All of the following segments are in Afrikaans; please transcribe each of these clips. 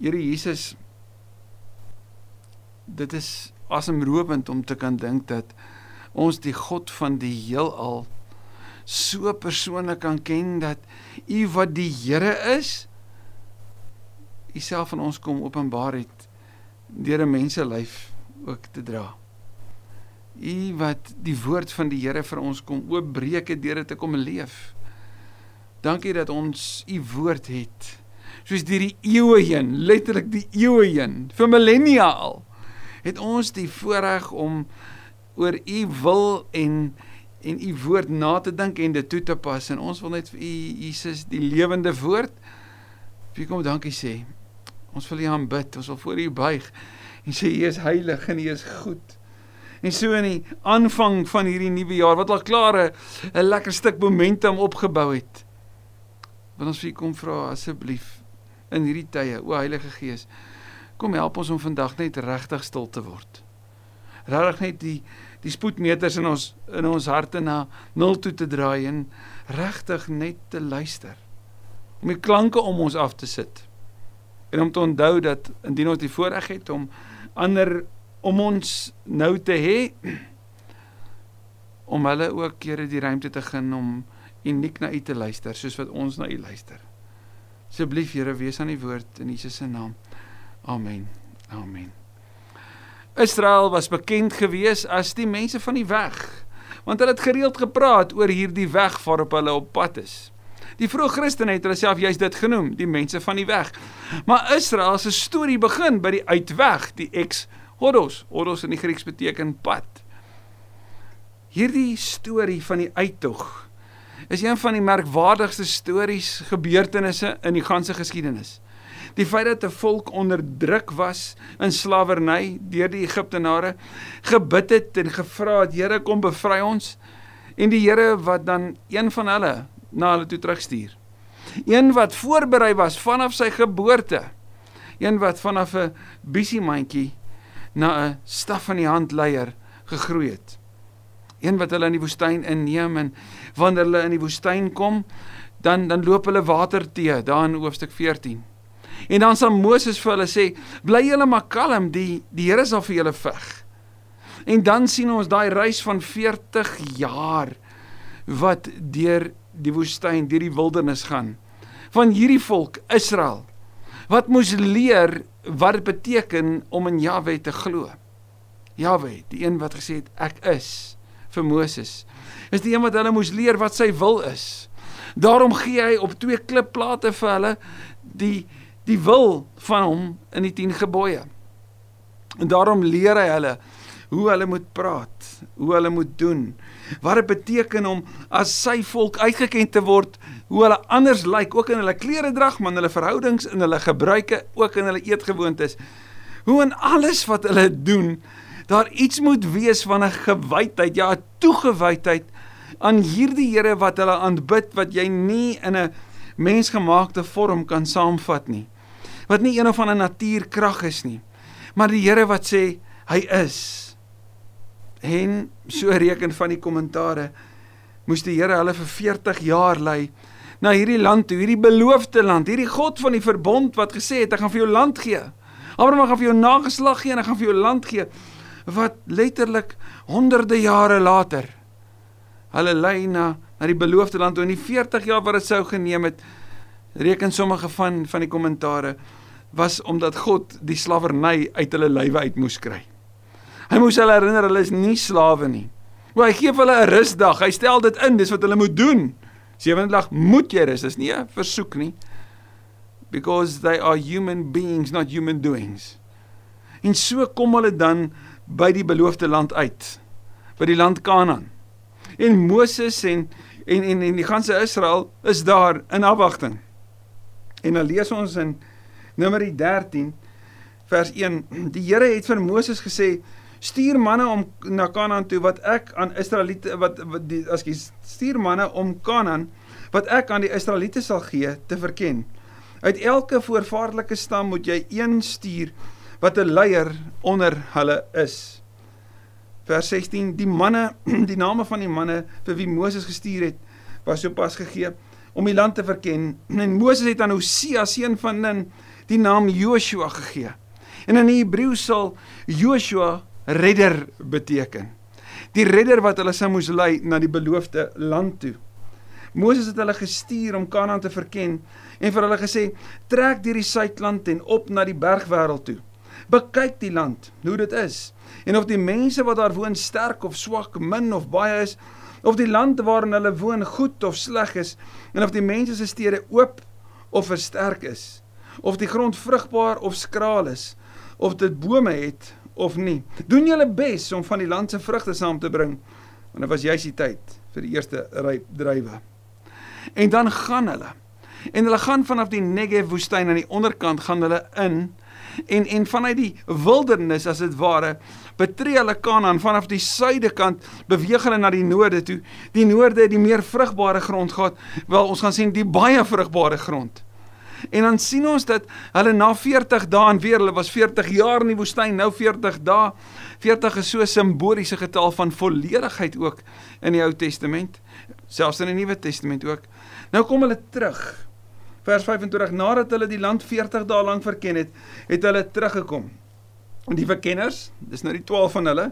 Here Jesus dit is asemrowend om te kan dink dat ons die God van die heelal so persoonlik kan ken dat u wat die Here is u self aan ons kom openbaar het deur 'n menselyf ook te dra. U wat die woord van die Here vir ons kom oopbreek het deur dit te kom leef. Dankie dat ons u woord het. Soos deur die eeue heen, letterlik die eeue heen, vir millennia al, het ons die voorreg om oor u wil en en u woord na te dink en dit toe te pas en ons wil net vir u Jesus die lewende woord vir kom dankie sê. Ons wil u aanbid, ons wil voor u buig en sê u is heilig en u is goed. En so in die aanvang van hierdie nuwe jaar wat al klaar 'n lekker stuk momentum opgebou het. Wil ons vir u kom vra asseblief in hierdie tye, o Heilige Gees, kom help ons om vandag net regtig stil te word. Regtig net die die spoedmeters in ons in ons harte na nul toe te draai en regtig net te luister. Om die klanke om ons af te sit. En om te onthou dat indien ons die voorreg het om ander om ons nou te hê om hulle ook kere die ruimte te gun om uniek na u te luister soos wat ons na u luister. Asseblief Here, wees aan die woord in Jesus se naam. Amen. Amen. Israel was bekend gewees as die mense van die weg, want hulle het gereeld gepraat oor hierdie weg waarop hulle op pad is. Die vroeë Christene het hulle self juist dit genoem, die mense van die weg. Maar Israel se storie begin by die uitweg, die ex-hodos. Hodos in die Grieks beteken pad. Hierdie storie van die uittog is een van die merkwaardigste stories, gebeurtenisse in die ganse geskiedenis. Die feit dat 'n volk onderdruk was in slawerny deur die Egiptenare, gebid het en gevra het, Here kom bevry ons en die Here wat dan een van hulle na hulle toe terugstuur. Een wat voorberei was vanaf sy geboorte. Een wat vanaf 'n bisiemandjie na 'n staf in die hand leier gegroei het. Een wat hulle in die woestyn inneem en wanneer hulle in die woestyn kom, dan dan loop hulle water te daar in hoofstuk 14. En dan sal Moses vir hulle sê: "Bly julle maar kalm, die die Here sal vir julle veg." En dan sien ons daai reis van 40 jaar wat deur die woestyn, deur die wildernis gaan van hierdie volk Israel wat moes leer wat dit beteken om in Jahwe te glo. Jahwe, die een wat gesê het ek is vir Moses, is die een wat hulle moes leer wat sy wil is. Daarom gee hy op twee klipplate vir hulle die die wil van hom in die 10 gebooie. En daarom leer hy hulle hoe hulle moet praat, hoe hulle moet doen, wat dit beteken om as sy volk uitgeken te word, hoe hulle anders lyk, ook in hulle klere drag, maar in hulle verhoudings, in hulle gebruike, ook in hulle eetgewoontes. Hoe in alles wat hulle doen, daar iets moet wees van 'n gewydheid, ja, 'n toegewydheid aan hierdie Here wat hulle aanbid wat jy nie in 'n mensgemaakte vorm kan saamvat nie wat nie een of ander natuurkrag is nie, maar die Here wat sê hy is. En so reken van die kommentare moes die Here hulle vir 40 jaar lei na hierdie land toe, hierdie beloofde land, hierdie God van die verbond wat gesê het ek gaan vir jou land gee. Abraham gaan vir jou nageslag gee en ek gaan vir jou land gee wat letterlik honderde jare later hulle lei na na die beloofde land toe in die 40 jaar wat dit sou geneem het reken sommige van van die kommentare was omdat God die slawerny uit hulle lywe uit moes kry. Hy moes hulle herinner hulle is nie slawe nie. Maar hy gee hulle 'n rusdag. Hy stel dit in, dis wat hulle moet doen. Sewende dag moet jy rus, dis nie 'n versoek nie. Because they are human beings, not human doings. En so kom hulle dan by die beloofde land uit. By die land Kanaan. En Moses en en en en die ganse Israel is daar in afwagting. En dan lees ons in Numeri 13 vers 1. Die Here het vir Moses gesê: "Stuur manne om na Kanaan toe wat ek aan Israeliete wat, wat die as jy stuur manne om Kanaan wat ek aan die Israeliete sal gee te verken. Uit elke voorvaardelike stam moet jy een stuur wat 'n leier onder hulle is." Vers 16: Die manne, die name van die manne vir wie Moses gestuur het, was sopas gegee om die land te verken. En Moses het aan Hosea seun van Nun die naam Joshua gegee. En in die Hebreë sal Joshua redder beteken. Die redder wat hulle sou moes lei na die beloofde land toe. Moses het hulle gestuur om Kanaan te verken en vir hulle gesê: "Trek deur die suidland en op na die bergwêreld toe. Bekyk die land, hoe dit is, en of die mense wat daar woon sterk of swak, min of baie is, of die land waarin hulle woon goed of sleg is, en of die mense se stede oop of versterk is, of die grond vrugbaar of skraal is, of dit bome het of nie. Doen julle bes om van die land se vrugte saam te bring, want dit was juis die tyd vir die eerste drywe. En dan gaan hulle. En hulle gaan vanaf die Negev woestyn aan die onderkant gaan hulle in en en vanuit die wildernis as dit ware betree hulle Kanaan vanaf die suidekant beweeg hulle na die noorde toe. Die noorde het die meer vrugbare grond gehad. Wel ons gaan sien die baie vrugbare grond. En dan sien ons dat hulle na 40 dae en weer hulle was 40 jaar in die woestyn, nou 40 dae. 40 is so 'n simboliese getal van volledigheid ook in die Ou Testament, selfs in die Nuwe Testament ook. Nou kom hulle terug. Vers 25 nadat hulle die land 40 dae lank verken het, het hulle teruggekom. En die verkenners, dis nou die 12 van hulle,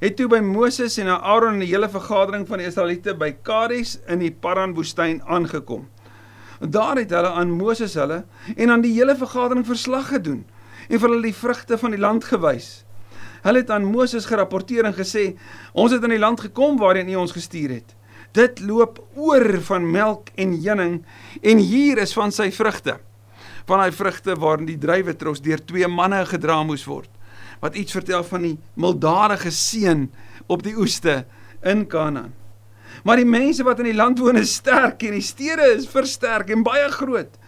het toe by Moses en Aaron en die hele vergadering van die Israeliete by Kades in die Paran woestyn aangekom. Daar het hulle aan Moses hulle en aan die hele vergadering verslag gedoen en vir hulle die vrugte van die land gewys. Hulle het aan Moses gerapporteer en gesê: "Ons het in die land gekom waarheen U ons gestuur het. Dit loop oor van melk en honing en hier is van sy vrugte. Van daai vrugte waarin die druiwe tros deur twee manne gedra moes word. Wat iets vertel van die mildadige seën op die oeste in Kanaan." Maar die mense wat in die land woon is sterk en die stede is versterk en baie groot.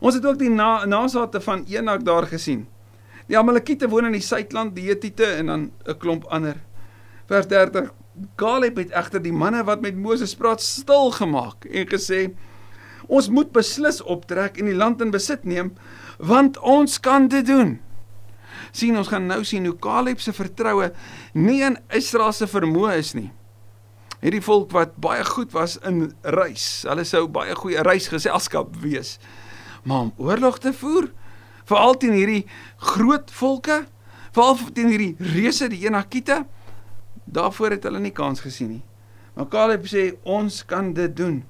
Ons het ook die na, nasate van Enak daar gesien. Die Amalekiete woon in die suidland, die Hetiete en dan 'n klomp ander. Vers 30. Caleb het egter die manne wat met Moses praat stil gemaak en gesê: "Ons moet beslis optrek en die land in besit neem, want ons kan dit doen." Sien, ons gaan nou sien hoe Caleb se vertroue nie in Israel se vermoë is nie hierdie volk wat baie goed was in reis. Hulle sou baie goeie reisgeselskap wees. Maar om oorlog te voer, veral teen hierdie groot volke, veral teen hierdie reuse die Enakite, daarvoor het hulle nie kans gesien nie. Maar Caleb sê ons kan dit doen.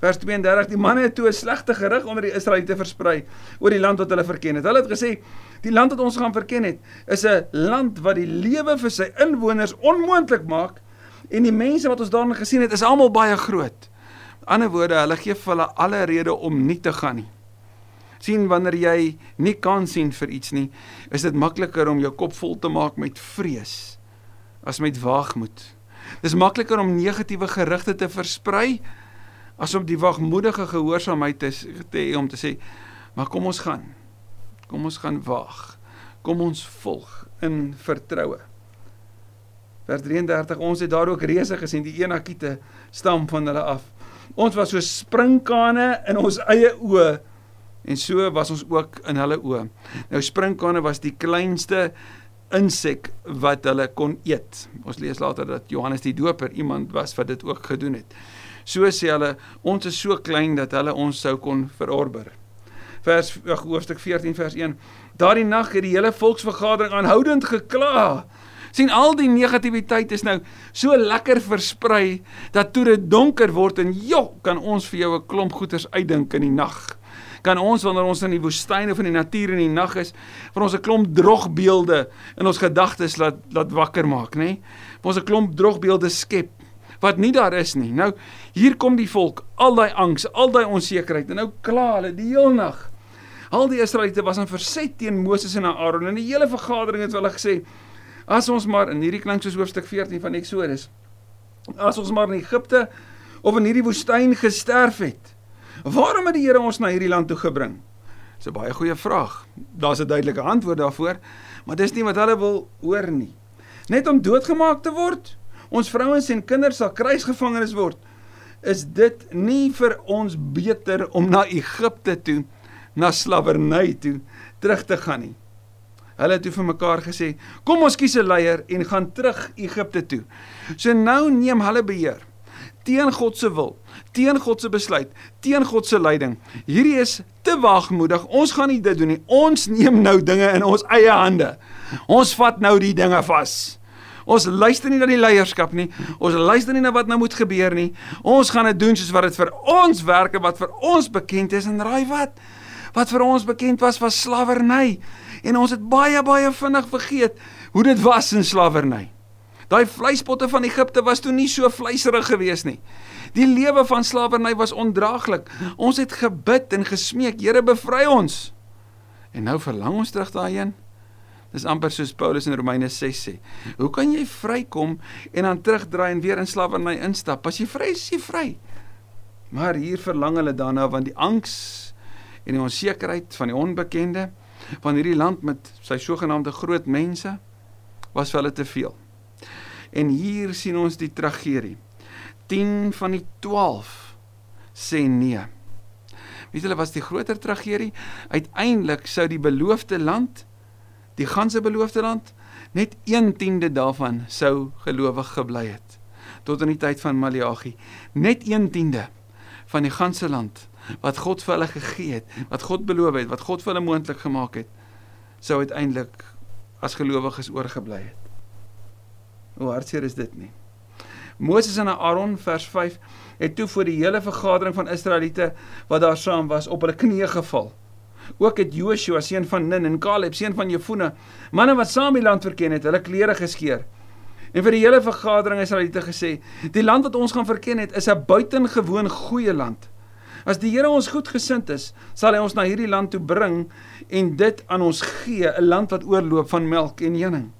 Vers 32: Die manne het toe 'n slegte gerug onder die Israeliete versprei oor die land wat hulle verken het. Hulle het gesê die land wat ons gaan verken het, is 'n land wat die lewe vir sy inwoners onmoontlik maak En die mense wat ons daarin gesien het, is almal baie groot. Met ander woorde, hulle gee vir hulle alle rede om nie te gaan nie. sien wanneer jy nie kan sien vir iets nie, is dit makliker om jou kop vol te maak met vrees as met waagmoed. Dis makliker om negatiewe gerugte te versprei as om die wagmoedige gehoorsaamheid te hê om te sê, maar kom ons gaan. Kom ons gaan waag. Kom ons volg in vertroue. Vers 33 ons het daar ook reuse gesien die Enakiete stam van hulle af. Ons was so sprinkane in ons eie oë en so was ons ook in hulle oë. Nou sprinkane was die kleinste insek wat hulle kon eet. Ons lees later dat Johannes die Doper iemand was wat dit ook gedoen het. So sê hulle ons is so klein dat hulle ons sou kon verorber. Vers hoofstuk 14 vers 1. Daardie nag het die hele volksvergadering aanhoudend gekla sien al die negativiteit is nou so lekker versprei dat toe dit donker word en jo, kan ons vir jou 'n klomp goeters uitdink in die nag. Kan ons wanneer ons in die woestyn of in die natuur in die nag is, vir ons 'n klomp drogbeelde in ons gedagtes laat laat wakker maak, nê? Nee? Vir ons 'n klomp drogbeelde skep wat nie daar is nie. Nou hier kom die volk, al daai angs, al daai onsekerheid en nou kla hulle die hele nag. Al die Israeliete was in verset teen Moses en Aaron en die hele vergadering het hulle gesê As ons maar in hierdie klink soos hoofstuk 14 van Eksodus. As ons maar in Egipte of in hierdie woestyn gesterf het. Waarom het die Here ons na hierdie land toe gebring? Dis 'n baie goeie vraag. Daar's 'n duidelike antwoord daarvoor, maar dis nie wat hulle wil hoor nie. Net om doodgemaak te word? Ons vrouens en kinders sal kruisgevangenes word. Is dit nie vir ons beter om na Egipte toe, na slawerny toe terug te gaan nie? Hulle het toe vir mekaar gesê: "Kom ons kies 'n leier en gaan terug Egipte toe." So nou neem hulle beheer. Teen God se wil, teen God se besluit, teen God se leiding. Hierdie is te waagmoedig. Ons gaan nie dit doen nie. Ons neem nou dinge in ons eie hande. Ons vat nou die dinge vas. Ons luister nie na die leierskap nie. Ons luister nie na wat nou moet gebeur nie. Ons gaan dit doen soos wat dit vir ons werk en wat vir ons bekend is en raai wat? Wat vir ons bekend was was slawerny. En ons het baie baie vinnig vergeet hoe dit was in slawerny. Daai vleispotte van Egipte was toe nie so vleiserig gewees nie. Die lewe van slawerny was ondraaglik. Ons het gebid en gesmeek, Here bevry ons. En nou verlang ons terug daarheen. Dis amper soos Paulus in Romeine 6 sê. Hoe kan jy vrykom en dan terugdraai en weer in slawerny instap? As jy vry is, jy vry. Maar hier verlang hulle daarna want die angs en die onsekerheid van die onbekende van hierdie land met sy sogenaamde groot mense was vir hulle te veel. En hier sien ons die tragedie. 10 van die 12 sê nee. Weet julle was die groter tragedie? Uiteindelik sou die beloofde land, die ganse beloofde land, net 1/10de daarvan sou gelowig gebly het tot in die tyd van Maleagi. Net 1/10de van die ganse land wat God vir hulle gegee het, wat God beloof het, wat God vir hulle moontlik gemaak het, sou uiteindelik as gelowiges oorgebly het. Hoe hartseer is dit nie? Moses en Aaron vers 5 het toe voor die hele vergadering van Israeliete wat daar saam was op hulle knieë geval. Ook het Joshua seun van Nun en Caleb seun van Jefune, manne wat saam die land verken het, hulle klere geskeur. En vir die hele vergadering is hulle gesê: "Die land wat ons gaan verken het, is 'n buitengewoon goeie land. As die Here ons goedgesind is, sal hy ons na hierdie land toe bring en dit aan ons gee, 'n land wat oorloop van melk en honing."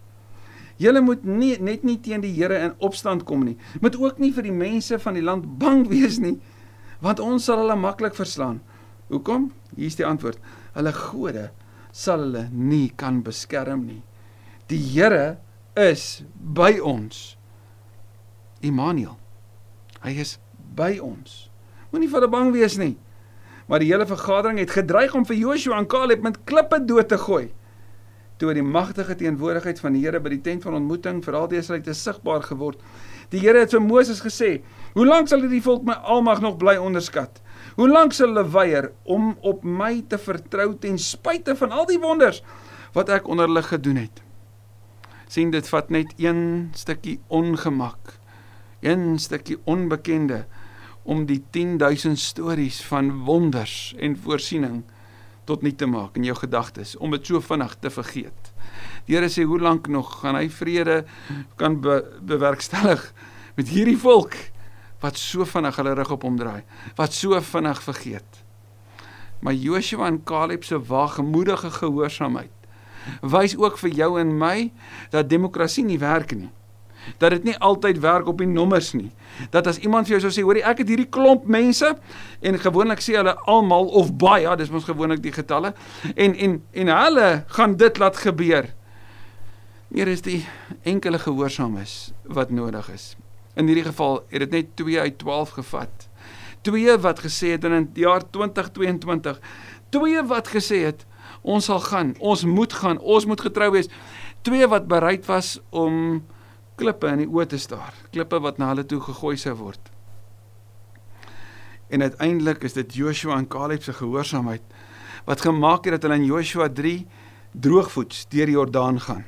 Julle moet nie net nie teen die Here in opstand kom nie. Moet ook nie vir die mense van die land bang wees nie, want ons sal hulle maklik verslaan. Hoekom? Hier is die antwoord. Hulle gode sal hulle nie kan beskerm nie. Die Here is by ons. Immanuel. Hy is by ons. Moenie vir hulle bang wees nie. Maar die hele vergadering het gedreig om vir Joshua en Caleb met klippe dood te gooi toe die magtige teenwoordigheid van die Here by die tent van ontmoeting vir al die Israeliete sigbaar geword. Die Here het vir Moses gesê: "Hoe lank sal hierdie volk my almag nog bly onderskat? Hoe lank sal hulle weier om op my te vertrou ten spyte van al die wonders wat ek onder hulle gedoen het?" sien dit vat net een stukkie ongemak, een stukkie onbekende om die 10000 stories van wonders en voorsiening tot nie te maak in jou gedagtes om dit so vinnig te vergeet. Die Here sê hoe lank nog gaan hy vrede kan be, bewerkstellig met hierdie volk wat so vinnig hulle rug op hom draai, wat so vinnig vergeet. Maar Joshua en Caleb se waagmoedige gehoorsaamheid wys ook vir jou en my dat demokrasie nie werk nie dat dit nie altyd werk op die nommers nie. Dat as iemand vir jou sou sê, hoorie, ek het hierdie klomp mense en gewoonlik sê hulle almal of baie, dis mos gewoonlik die getalle en en en hulle gaan dit laat gebeur. Hier is die enkele gehoorsaam is wat nodig is. In hierdie geval het dit net 2 uit 12 gevat. Twee wat gesê het in die jaar 2022. Twee wat gesê het ons sal gaan, ons moet gaan, ons moet getrou wees. Twee wat bereid was om klippe in die oë te staar, klippe wat na hulle toe gegooi sou word. En uiteindelik is dit Joshua en Caleb se gehoorsaamheid wat gemaak het dat hulle in Joshua 3 droogvoets deur die Jordaan gaan.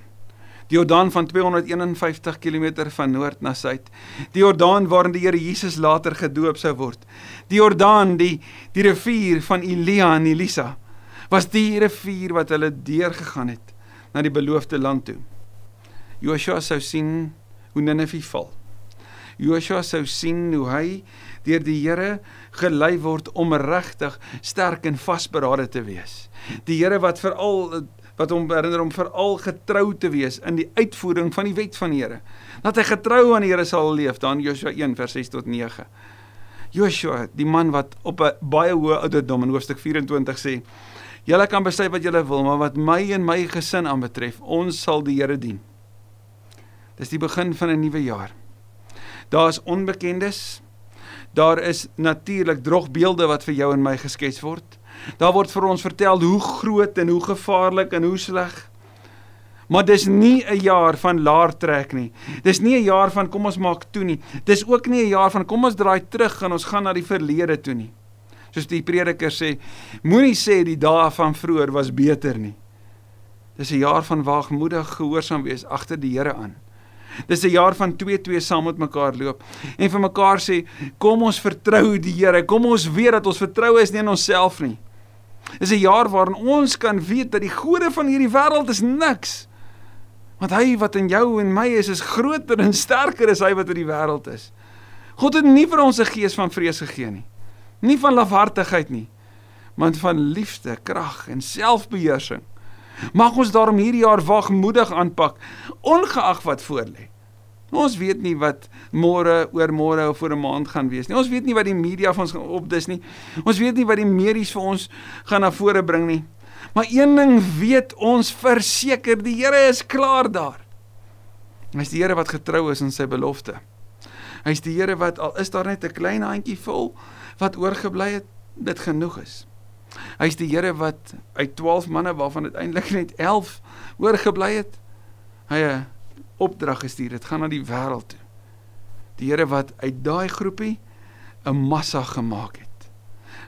Die Jordaan van 251 km van noord na suid. Die Jordaan waarin die Here Jesus later gedoop sou word. Die Jordaan, die die rivier van Elia en Elisa, was die rivier wat hulle deurgegaan het na die beloofde land toe. Joshua sou sien hoe Ninive val. Joshua sou sien hoe hy deur die Here gelei word om regtig sterk en vasberade te wees. Die Here wat veral wat hom herinner om veral getrou te wees in die uitvoering van die wet van die Here. Dat hy getrou aan die Here sal leef, dan Joshua 1 vers 6 tot 9. Joshua, die man wat op 'n baie hoë ouderdom in hoofstuk 24 sê: "Julle kan besluit wat julle wil, maar wat my en my gesin aanbetref, ons sal die Here dien." Dis die begin van 'n nuwe jaar. Daar is onbekendes. Daar is natuurlik drogbeelde wat vir jou en my geskets word. Daar word vir ons vertel hoe groot en hoe gevaarlik en hoe sleg. Maar dis nie 'n jaar van laar trek nie. Dis nie 'n jaar van kom ons maak toe nie. Dis ook nie 'n jaar van kom ons draai terug en ons gaan na die verlede toe nie. Soos die prediker sê, moenie sê die dae van vroeër was beter nie. Dis 'n jaar van waagmoedig gehoorsaam wees agter die Here aan. Dis 'n jaar van 2-2 saam met mekaar loop en vir mekaar sê kom ons vertrou die Here. Kom ons weet dat ons vertroue is nie in onsself nie. Dis 'n jaar waarin ons kan weet dat die gode van hierdie wêreld is niks. Want hy wat in jou en my is is groter en sterker as hy wat in die wêreld is. God het nie vir ons 'n gees van vrees gegee nie. Nie van lafhartigheid nie, maar van liefde, krag en selfbeheersing. Mag ons daarom hierdie jaar wagmoedig aanpak, ongeag wat voorlê. Ons weet nie wat môre, oor môre of oor 'n maand gaan wees nie. Ons weet nie wat die media van ons gaan opdis nie. Ons weet nie wat die medies vir ons gaan na vore bring nie. Maar een ding weet ons verseker, die Here is klaar daar. Hy is die Here wat getrou is aan sy belofte. Hy is die Here wat al is daar net 'n klein handjie vol wat oorgebly het, dit genoeg is. Hy's die Here wat uit 12 manne waarvan uiteindelik net 11 oorgebly het, hy 'n opdrag gestuur het, gaan na die wêreld toe. Die Here wat uit daai groepie 'n massa gemaak het.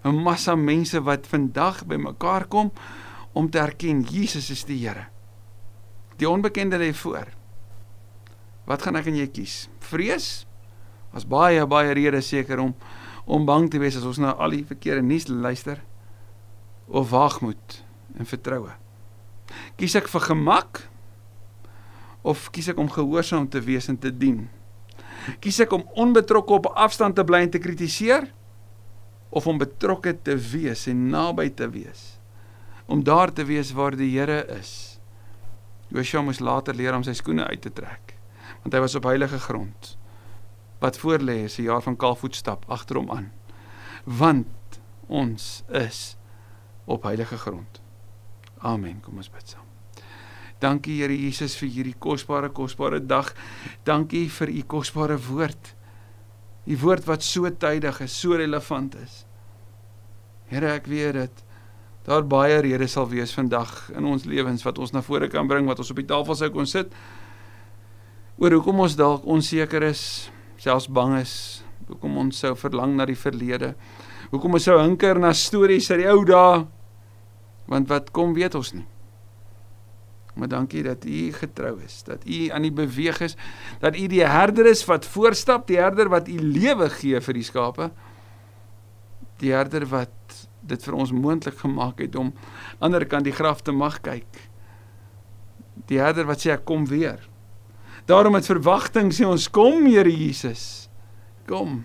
'n Massa mense wat vandag bymekaar kom om te erken Jesus is die Here. Die onbekende lê voor. Wat gaan ek en jy kies? Vrees? Was baie baie redes seker om om bang te wees as ons na al die verkeerde nuus luister of waagmoed en vertroue? Kies ek vir gemak of kies ek om gehoorsaam te wees en te dien? Kies ek om onbetrokke op afstand te bly en te kritiseer of om betrokke te wees en naby te wees? Om daar te wees waar die Here is. Josua moes later leer om sy skoene uit te trek want hy was op heilige grond. Wat voor lê is 'n jaar van kaalvoetstap agter hom aan. Want ons is op heilige grond. Amen. Kom ons bid saam. Dankie Here Jesus vir hierdie kosbare kosbare dag. Dankie vir u kosbare woord. U woord wat so tydig is, so relevant is. Here, ek weet dit daar baie redes sal wees vandag in ons lewens wat ons na vore kan bring wat ons op die tafel sou kon sit. Oor hoekom ons dalk onseker is, selfs bang is, hoekom ons sou verlang na die verlede. Hoekom ons sou hinker na stories uit die ou dae want wat kom weet ons nie. Maar dankie dat u getrou is, dat u aan die beweeg is, dat u die herder is wat voorstap, die herder wat u lewe gee vir die skape. Die herder wat dit vir ons moontlik gemaak het om ander kant die graf te mag kyk. Die herder wat sê ek kom weer. Daarom met verwagting sê ons kom Here Jesus. Kom.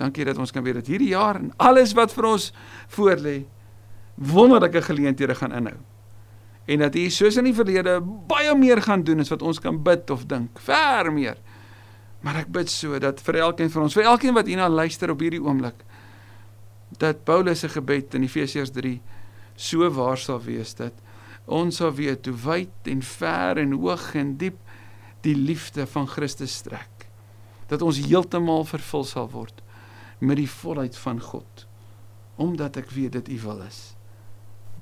Dankie dat ons kan weet dat hierdie jaar en alles wat vir ons voorlê wonderlike geleenthede gaan inhou. En dat U soos in die verlede baie meer gaan doen as wat ons kan bid of dink, ver meer. Maar ek bid so dat vir elkeen van ons, vir elkeen wat hierna luister op hierdie oomblik, dat Paulus se gebed in Efesiërs 3 so waar sal wees dat ons sal weet hoe wyd en ver en hoog en diep die liefde van Christus strek. Dat ons heeltemal vervul sal word met die volheid van God omdat ek weet dit U wil is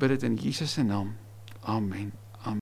bid dit in Jesus se naam. Amen.